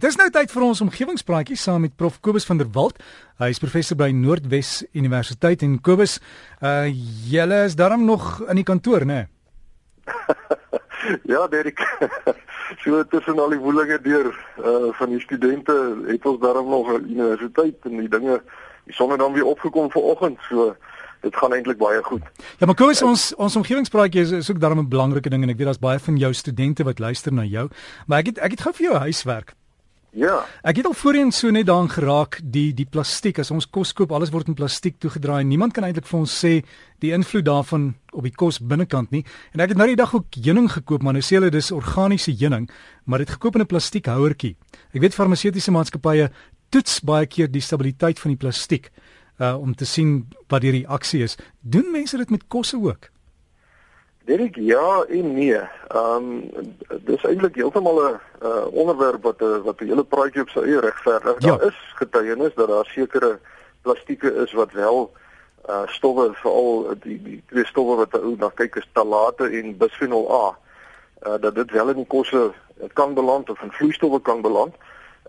Dis nou tyd vir ons omgewingspraatjie saam met Prof Kobus van der Walt. Hy is professor by Noordwes Universiteit en Kobus, uh julle is darm nog in die kantoor, né? ja, Derek. so tussen al die woelinge deur uh van die studente het ons darm nog 'n universiteit en die dinge die son het dan weer opgekom vanoggend, so dit gaan eintlik baie goed. Ja, maar Kobus, ons ons omgewingspraatjie is, is ook darm 'n belangrike ding en ek weet daar's baie van jou studente wat luister na jou, maar ek het ek het gou vir jou huiswerk. Ja. Ek het al voorheen so net daaraan geraak die die plastiek as ons kos koop, alles word in plastiek toegedraai. Niemand kan eintlik vir ons sê die invloed daarvan op die kos binnekant nie. En ek het nou die dag ook heuning gekoop, maar nou sê hulle dis organiese heuning, maar dit gekoop in 'n plastiek houertjie. Ek weet farmaseutiese maatskappye toets baie keer die stabiliteit van die plastiek uh om te sien wat die reaksie is. Doen mense dit met kosse ook? Derek, ja en nee. Ehm um, dis eintlik heeltemal 'n uh, onderwerp wat 'n uh, wat 'n hele praatjie op sy eie regverdig. Ja. Daar is getuienis dat daar sekere plastieke is wat wel uh stowwe veral die die twee stowwe wat ou na kyk is talate en bisfenol A. Uh dat dit wel in die kosse kan beland of in vloeistowwe kan beland.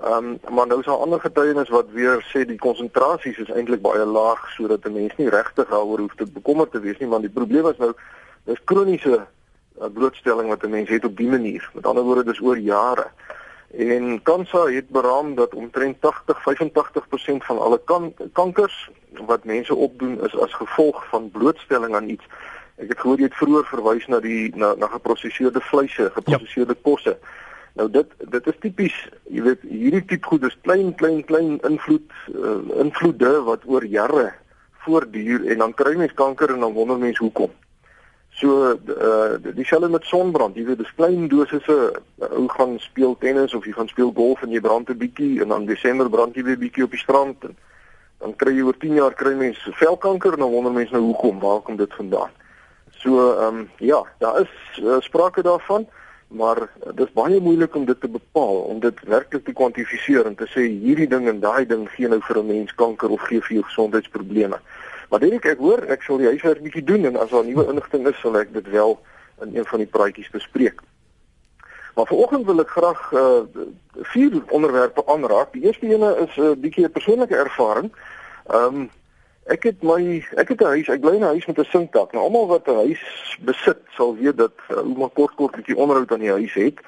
Ehm um, maar nou is daar ander getuienis wat weer sê die konsentrasies is eintlik baie laag sodat 'n mens nie regtig daaroor hoef te bekommerd te wees nie, want die probleem is nou dis kroniese uh, blootstelling wat 'n mens het op die manier. Met ander woorde dis oor jare. En kansa het beraam dat omtrent 80-85% van alle kan kankers wat mense opdoen is as gevolg van blootstelling aan iets. Ek het gehoor jy het vroeër verwys na die na na geprosesede vleise, geprosesede ja. kosse. Nou dit dit is tipies, jy weet, hierdie tipe goed is klein klein klein invloed uh, invloede wat oor jare voortduur en dan kry mens kanker en dan wonder mens hoekom. So uh dieselfde met sonbrand, jy weet, dis klein dosisse uh, ou gaan speel tennis of jy gaan speel golf en jy brand 'n bietjie en dan Desember brand jy weer bietjie op die strand en dan kry jy oor 10 jaar kry mense velkanker en dan wonder mense nou hoekom, waar kom dit vandaan? So ehm um, ja, daar is uh, sprake daarvan, maar uh, dit is baie moeilik om dit te bepaal, om dit werklik te kwantifiseer en te sê hierdie ding en daai ding gee nou vir 'n mens kanker of gee vir jou gesondheidsprobleme. Maar Derek, ek hoor ek sal die huiswerk bietjie doen en as daar nuwe inligting is, sal ek dit wel in een van die praatjies bespreek. Maar vanoggend wil ek graag uh vier onderwerpe aanraak. Die eerste ene is 'n uh, bietjie 'n persoonlike ervaring. Um ek het my ek het 'n huis, ek bly in 'n huis met 'n sinkdak. Nou almal wat 'n huis besit, sal weet dat uh, ouma kort kort bietjie onderhoud aan die huis het.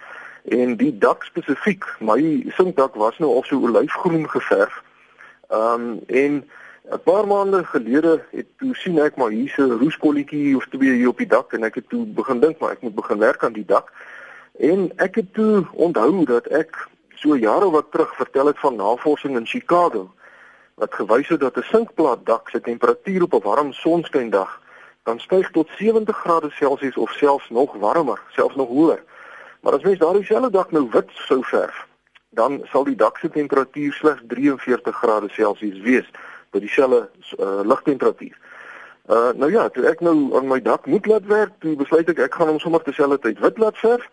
En die dak spesifiek, my sinkdak was nou al so olyfgroen geverf. Um en 'n paar maande gelede het toe sien ek maar hier's 'n roeskolletjie of twee hier op die dak en ek het toe begin dink maar ek moet begin werk aan die dak. En ek het toe onthou dat ek so jare wat terug vertel het van navorsing in Chicago wat gewys het dat 'n sinkplaat dak se temperatuur op 'n warm sonskyndag kan styg tot 70 grade Celsius of selfs nog warmer, selfs nog hoër. Maar as mens daardie selfde dak nou wit sou verf, dan sal die dak se temperatuur slegs 43 grade Celsius wees by dieselfde uh, lugtemperatuur. Uh nou ja, toe ek nou aan my dak moet laat werk, toe besluit ek ek gaan hom sommer terselfde tyd wit laat verf.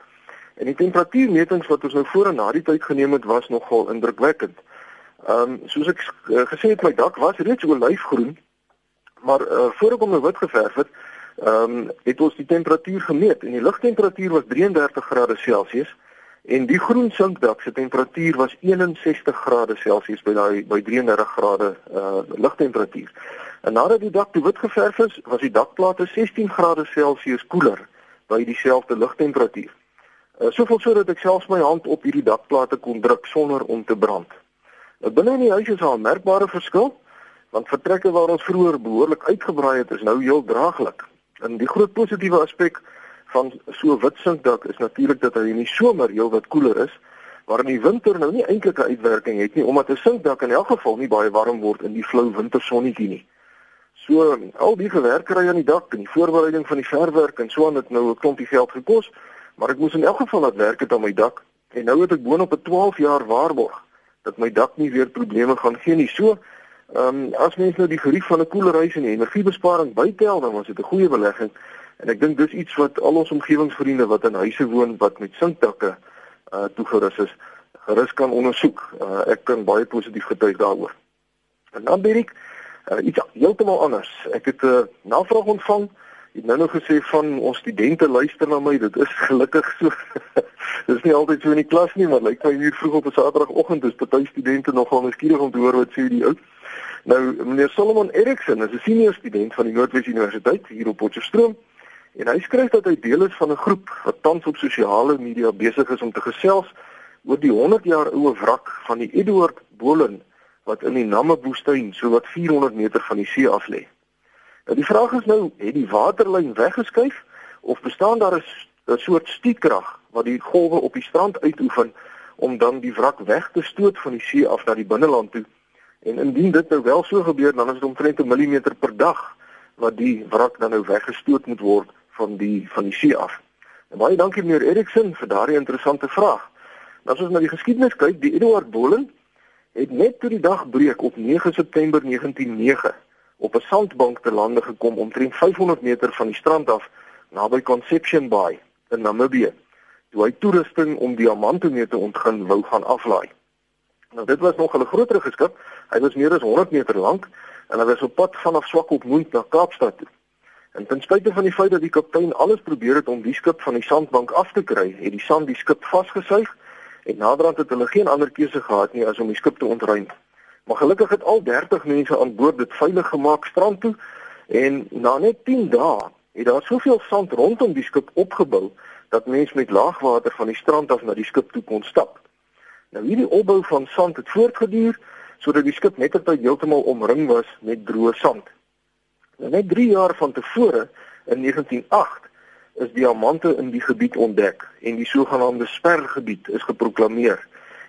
En die temperatuurmetings wat ons nou voor en na die tyd geneem het was nogal indrukwekkend. Ehm um, soos ek uh, gesê het my dak was reeds olyfgroen, maar uh voor ek hom nou wit geverf het, ehm um, het ons die temperatuur gemeet en die lugtemperatuur was 33 grade Celsius en die groen sinkdak se temperatuur was 61 grade Celsius by daai by 33 grade uh lugtemperatuur. En nadat die dak te wit geverf is, was die dakplate 16 grade Celsius koeler by dieselfde lugtemperatuur. Uh soveel sodat ek selfs my hand op hierdie dakplate kon druk sonder om te brand. Nou binne in die huis is daar 'n merkbare verskil want vertrekke waar ons vroeër behoorlik uitgebraai het is nou heel draaglik. En die groot positiewe aspek van so wit sinkdak is natuurlik dat hy in die somer heelwat koeler is, maar in die winter nou nie eintlik 'n uitwerking het nie omdat 'n sinkdak in elk geval nie baie warm word in die flou wintersonnetjie nie. So al die gewerkery aan die dak en die voorbereiding van die verfwerk en so aan het nou 'n klompie geld gekos, maar ek moes in elk geval laat werk het aan my dak en nou het ek boonop 'n 12 jaar waarborg dat my dak nie weer probleme gaan gee nie. So Ehm um, as mens nou die gerief van 'n koeler huis en die energiebesparing bytel, dan was dit 'n goeie belegging. En ek dink dis iets wat al ons omgewingsvriende wat in huise woon wat met sinkdakke uh toegerus is, gerus kan ondersoek. Uh ek kan baie positief getuig daaroor. En dan Dirk, uh, iets heeltemal anders. Ek het 'n uh, navraag ontvang het nou nog gesê van ons studente luister na my. Dit is gelukkig so. Dis nie altyd so in die klas nie, maar lyk my hier vroeg op 'n Saterdagoggend is party studente nogal nuuskierig om te hoor wat sê die ou. Nou meneer Solomon Eriksen is 'n senior student van die Noordwes Universiteit hier op Potchefstroom en hy skryf dat hy deel is van 'n groep wat tans op sosiale media besig is om te gesels oor die 100 jaar ou wrak van die Edward Bolen wat in die Namibwoestyn so wat 400 meter van die see af lê. Nou die vraag is nou, het die waterlyn weggeskuif of bestaan daar 'n soort stiekrag wat die golwe op die strand uitoefen om dan die wrak weg te stoot van die see af na die binneland toe? En indien dit nou wel so gebeur, dan is dit omtrent 'n millimeter per dag wat die wrak dan nou weggestoot moet word van die van die see af. En baie dankie meneer Eriksen vir daardie interessante vraag. Nou as ons na die geskiedenis kyk, die Edward Bolen het net toe die dag breek op 9 September 1909 op 'n sandbank te lande gekom omtrent 500 meter van die strand af naby Conception Bay in Namibië. Toe hy toerusting om diamante mee te ontgin wou gaan aflaai. Nou dit was nog 'n groter geskip. Hy was meer as 100 meter lank en hy was op pad vanaf Swakopmund na Kaapstad toe. En ten spyte van die feit dat die kaptein alles probeer het om die skip van die sandbank af te kry, het die sand die skip vasgesuig en naderhand het hulle geen ander keuse gehad nie as om die skip te ontruim. Maar gelukkig het al 30 mense aan boord dit veilig gemaak strand toe en na net 10 dae het daar soveel sand rondom die skip opgebou dat mense met laagwater van die strand af na die skip toe kon stap. Nou hierdie opbou van sand het voortgeduur sodat die skip net op heeltemal omring was met droë sand. Nou net 3 jaar van tevore in 1908 is diamante in die gebied ontdek en die sogenaamde spergebied is geproklaameer.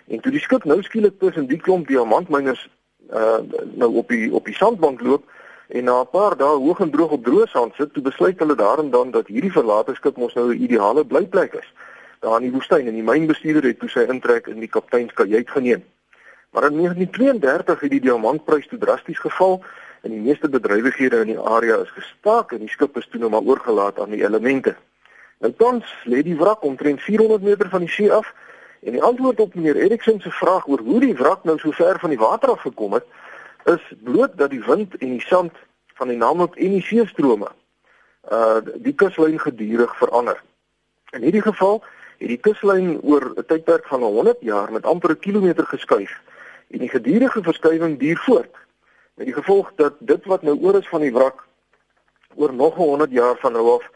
En toe die skip nou skielik tussen die klomp diamantmyners uh nou op die op die sandbank loop en na 'n paar dae hoog en droog op droë sand sit, toe besluit hulle daarin dan dat hierdie verlate skip mos nou 'n ideale blyplek is. Daar in die woestyn en die mynbestuurder het toe sy intrek in die kapteinskajuit geneem. Maar in 1932 het die diamantprys toe drasties geval en die meeste bedrywighede in die area is gestaak en die skip is toe nou maar oorgelaat aan die elemente. Nou tans lê die wrak omtrent 400 meter van die see af en die antwoord op meneer Eriksen se vraag oor hoe die wrak nou so ver van die water af gekom het, is bloot dat die wind en die sand van die naamlik en die seestrome uh die kuslyn gedurig verander. In hierdie geval het die kuslyn oor 'n tydperk van 100 jaar met amper 'n kilometer geskuif en die gedurende verskuiwing duur voort met die gevolg dat dit wat nou oor is van die wrak oor nog 100 jaar van nou af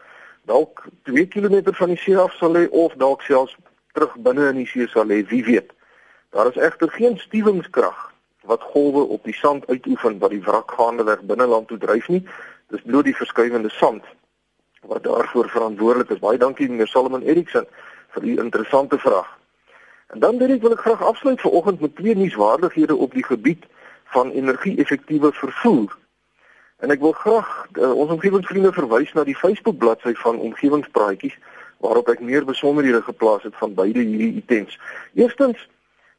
dalk 2 km van die see af sal lê of dalk selfs terug binne in die see sal lê, wie weet. Daar is egter geen stuwingskrag wat golwe op die sand uitoefen wat die wrak gaandeweg binneland toe dryf nie. Dis bloot die verskuivende sand wat daarvoor verantwoordelik is. Baie dankie meneer Solomon Eriksen vir u interessante vraag. En dan wil ek wil ek graag afsluit vir oggend met twee nuuswaardighede op die gebied van energie-effektiewe vervoer. En ek wil graag uh, ons omgewingsvriende verwys na die Facebook bladsy van omgewingspraatjies waarop ek meer besonderhede geplaas het van beide hierdie items. Eerstens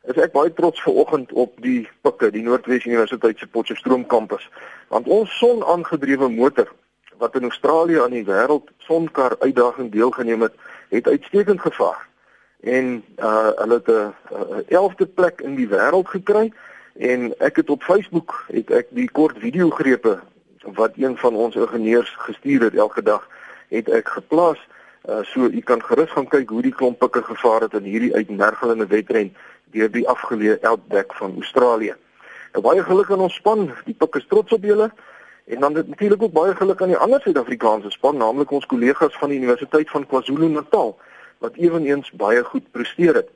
is ek baie trots ver oggend op die pikke, die Noordwes Universiteit se Potchefstroom kampus, want ons son-aangedrewe motor wat in Australië aan die wêreld sonkar uitdaging deelgeneem het, het uitstekend gevaar. En uh hulle het 'n 11de plek in die wêreld gekry En ek het op Facebook het ek die kort video grepe wat een van ons ingenieurs gestuur het elke dag het ek geplaas uh, so u kan gerus gaan kyk hoe die klompikke gevaar het in hierdie uitmergelende wedren deur die afgeleë Outback van Australië. Nou baie geluk aan ons span, die pik is trots op julle. En dan natuurlik ook baie geluk aan die ander Suid-Afrikaanse span, naamlik ons kollegas van die Universiteit van KwaZulu-Natal wat ewenigs baie goed presteer het.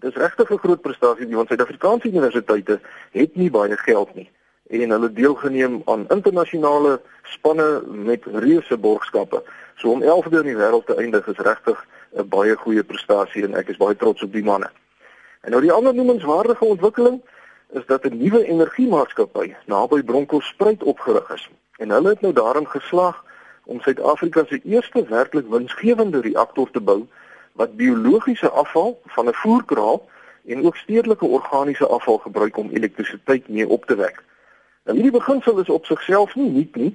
Dis regtig 'n groot prestasie want Suid-Afrikaanse universiteite het nie baie geld nie en hulle deelgeneem aan internasionale spanne met reuse borgskappe. So om 11de in die wêreld te eindig is regtig 'n baie goeie prestasie en ek is baie trots op die manne. En nou die ander noemenswaardige ontwikkeling is dat 'n nuwe energiemaatskappy naby Bronkhorstspruit opgerig is. En hulle het nou daarin geslaag om Suid-Afrika se eerste werklik winsgewende reaktor te bou wat biologiese afval van 'n voerkraal en ook stedelike organiese afval gebruik om elektrisiteit mee op te wek. Nou hierdie beginsel is op sigself nie nuut nie.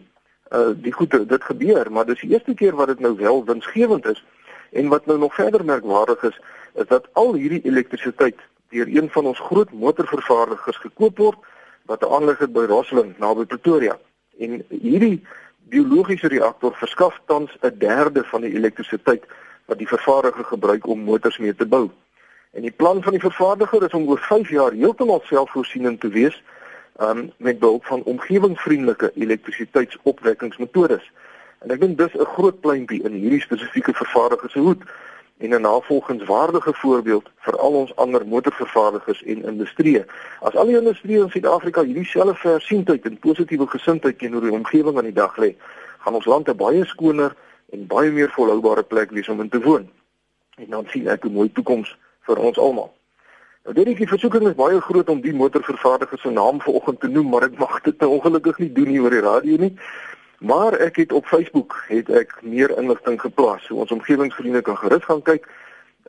Uh die goed dit gebeur, maar dis die eerste keer wat dit nou wel winsgewend is. En wat nou nog verder merkwaardig is, is dat al hierdie elektrisiteit deur een van ons groot motorvervaardigers gekoop word wat 'n aanleg het by Rosslyn naby Pretoria. En hierdie biologiese reaktor verskaf tans 'n derde van die elektrisiteit wat die vervaardiger gebruik om motors mee te bou. En die plan van die vervaardiger is om oor 5 jaar heeltemal selfvoorsienend te wees um, met behulp van omgewingsvriendelike elektrisiteitsopwekkingsmetodes. En ek dink dis 'n groot pleintjie in hierdie spesifieke vervaardiger se hoed en 'n navolgingswaardige voorbeeld vir al ons ander motorvervaardigers en industrie. As al die industrie in Suid-Afrika hierdie selfe versienheid en positiewe gesindheid teenoor die omgewing aan die dag lê, gaan ons land 'n baie skoner en baie meer volhoubare plek wees om in te woon. En dan sien ek 'n mooi toekoms vir ons almal. Nou dit is die versoeking is baie groot om die motorvervaardiger se naam vanoggend te noem, maar ek mag dit nou ongelukkig nie doen nie oor die radio nie. Maar ek het op Facebook het ek meer inligting geplaas. So ons omgewingsvriende kan gerus gaan kyk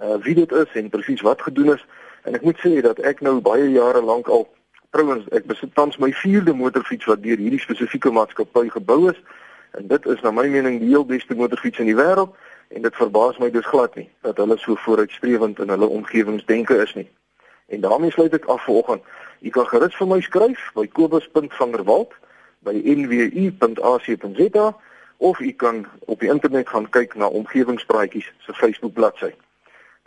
uh wie dit is en presies wat gedoen is. En ek moet sê dat ek nou baie jare lank al trouens ek besit tans my 4de motorfiets wat deur hierdie spesifieke maatskappy gebou is. En dit is na my mening die heel beste motorfiets in die wêreld en dit verbaas my dus glad nie dat hulle so vooruitstrewend in hulle omgewingsdenke is nie. En daarmee sluit ek af vanoggend. Jy kan gerus vir my skryf by kobus.vanderwalt by nwu.ac.za of u kan op die internet gaan kyk na omgewingspraatjies se Facebook bladsy.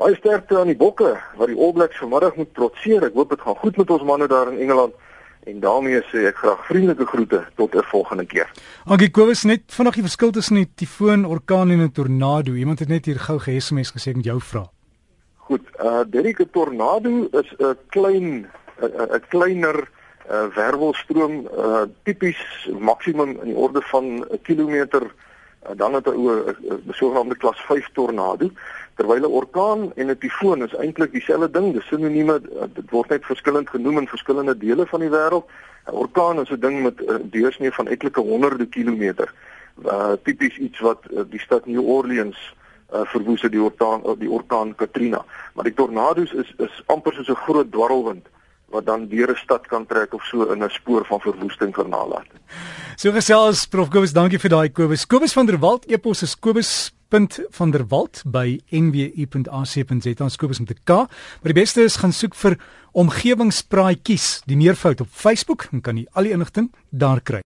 Baie sterkte aan die bokke wat die All Blacks vanmiddag moet trotseer. Ek hoop dit gaan goed met ons manne daar in Engeland. En daarmee sê ek graag vriendelike groete tot 'n volgende keer. Angie Kobus net vinnig die verskil tussen 'n tifoon, orkaan en 'n tornado. Iemand het net hier gou ge-SMS gesê en jou vra. Goed, uh Derek 'n tornado is 'n klein 'n kleiner uh, wervelstroom uh, tipies maksimum in die orde van 'n kilometer uh, dan het 'n sogenaamde klas 5 tornado terwyl 'n orkaan en 'n tifoon is eintlik dieselfde ding dis sinonieme uh, dit word net verskillend genoem in verskillende dele van die wêreld 'n orkaan is 'n ding met 'n uh, deursnee van etlike honderde kilometer uh, tipies iets wat uh, die stad New Orleans uh, verwoes het die orkaan die orkaan Katrina maar die tornado's is is amper soos 'n groot dwarrelwind wat dan deur 'n stad kan trek of so in 'n spoor van verwoesting kan nalat. So gesels Prof Kobus, dankie vir daai Kobus. Kobus van der Walt epos is kobus.vanderwalt by nwu.ac.za. Kobus met 'n K. Maar die beste is gaan soek vir omgewingspraatjies, die meervoud op Facebook en kan jy al die inligting daar kry.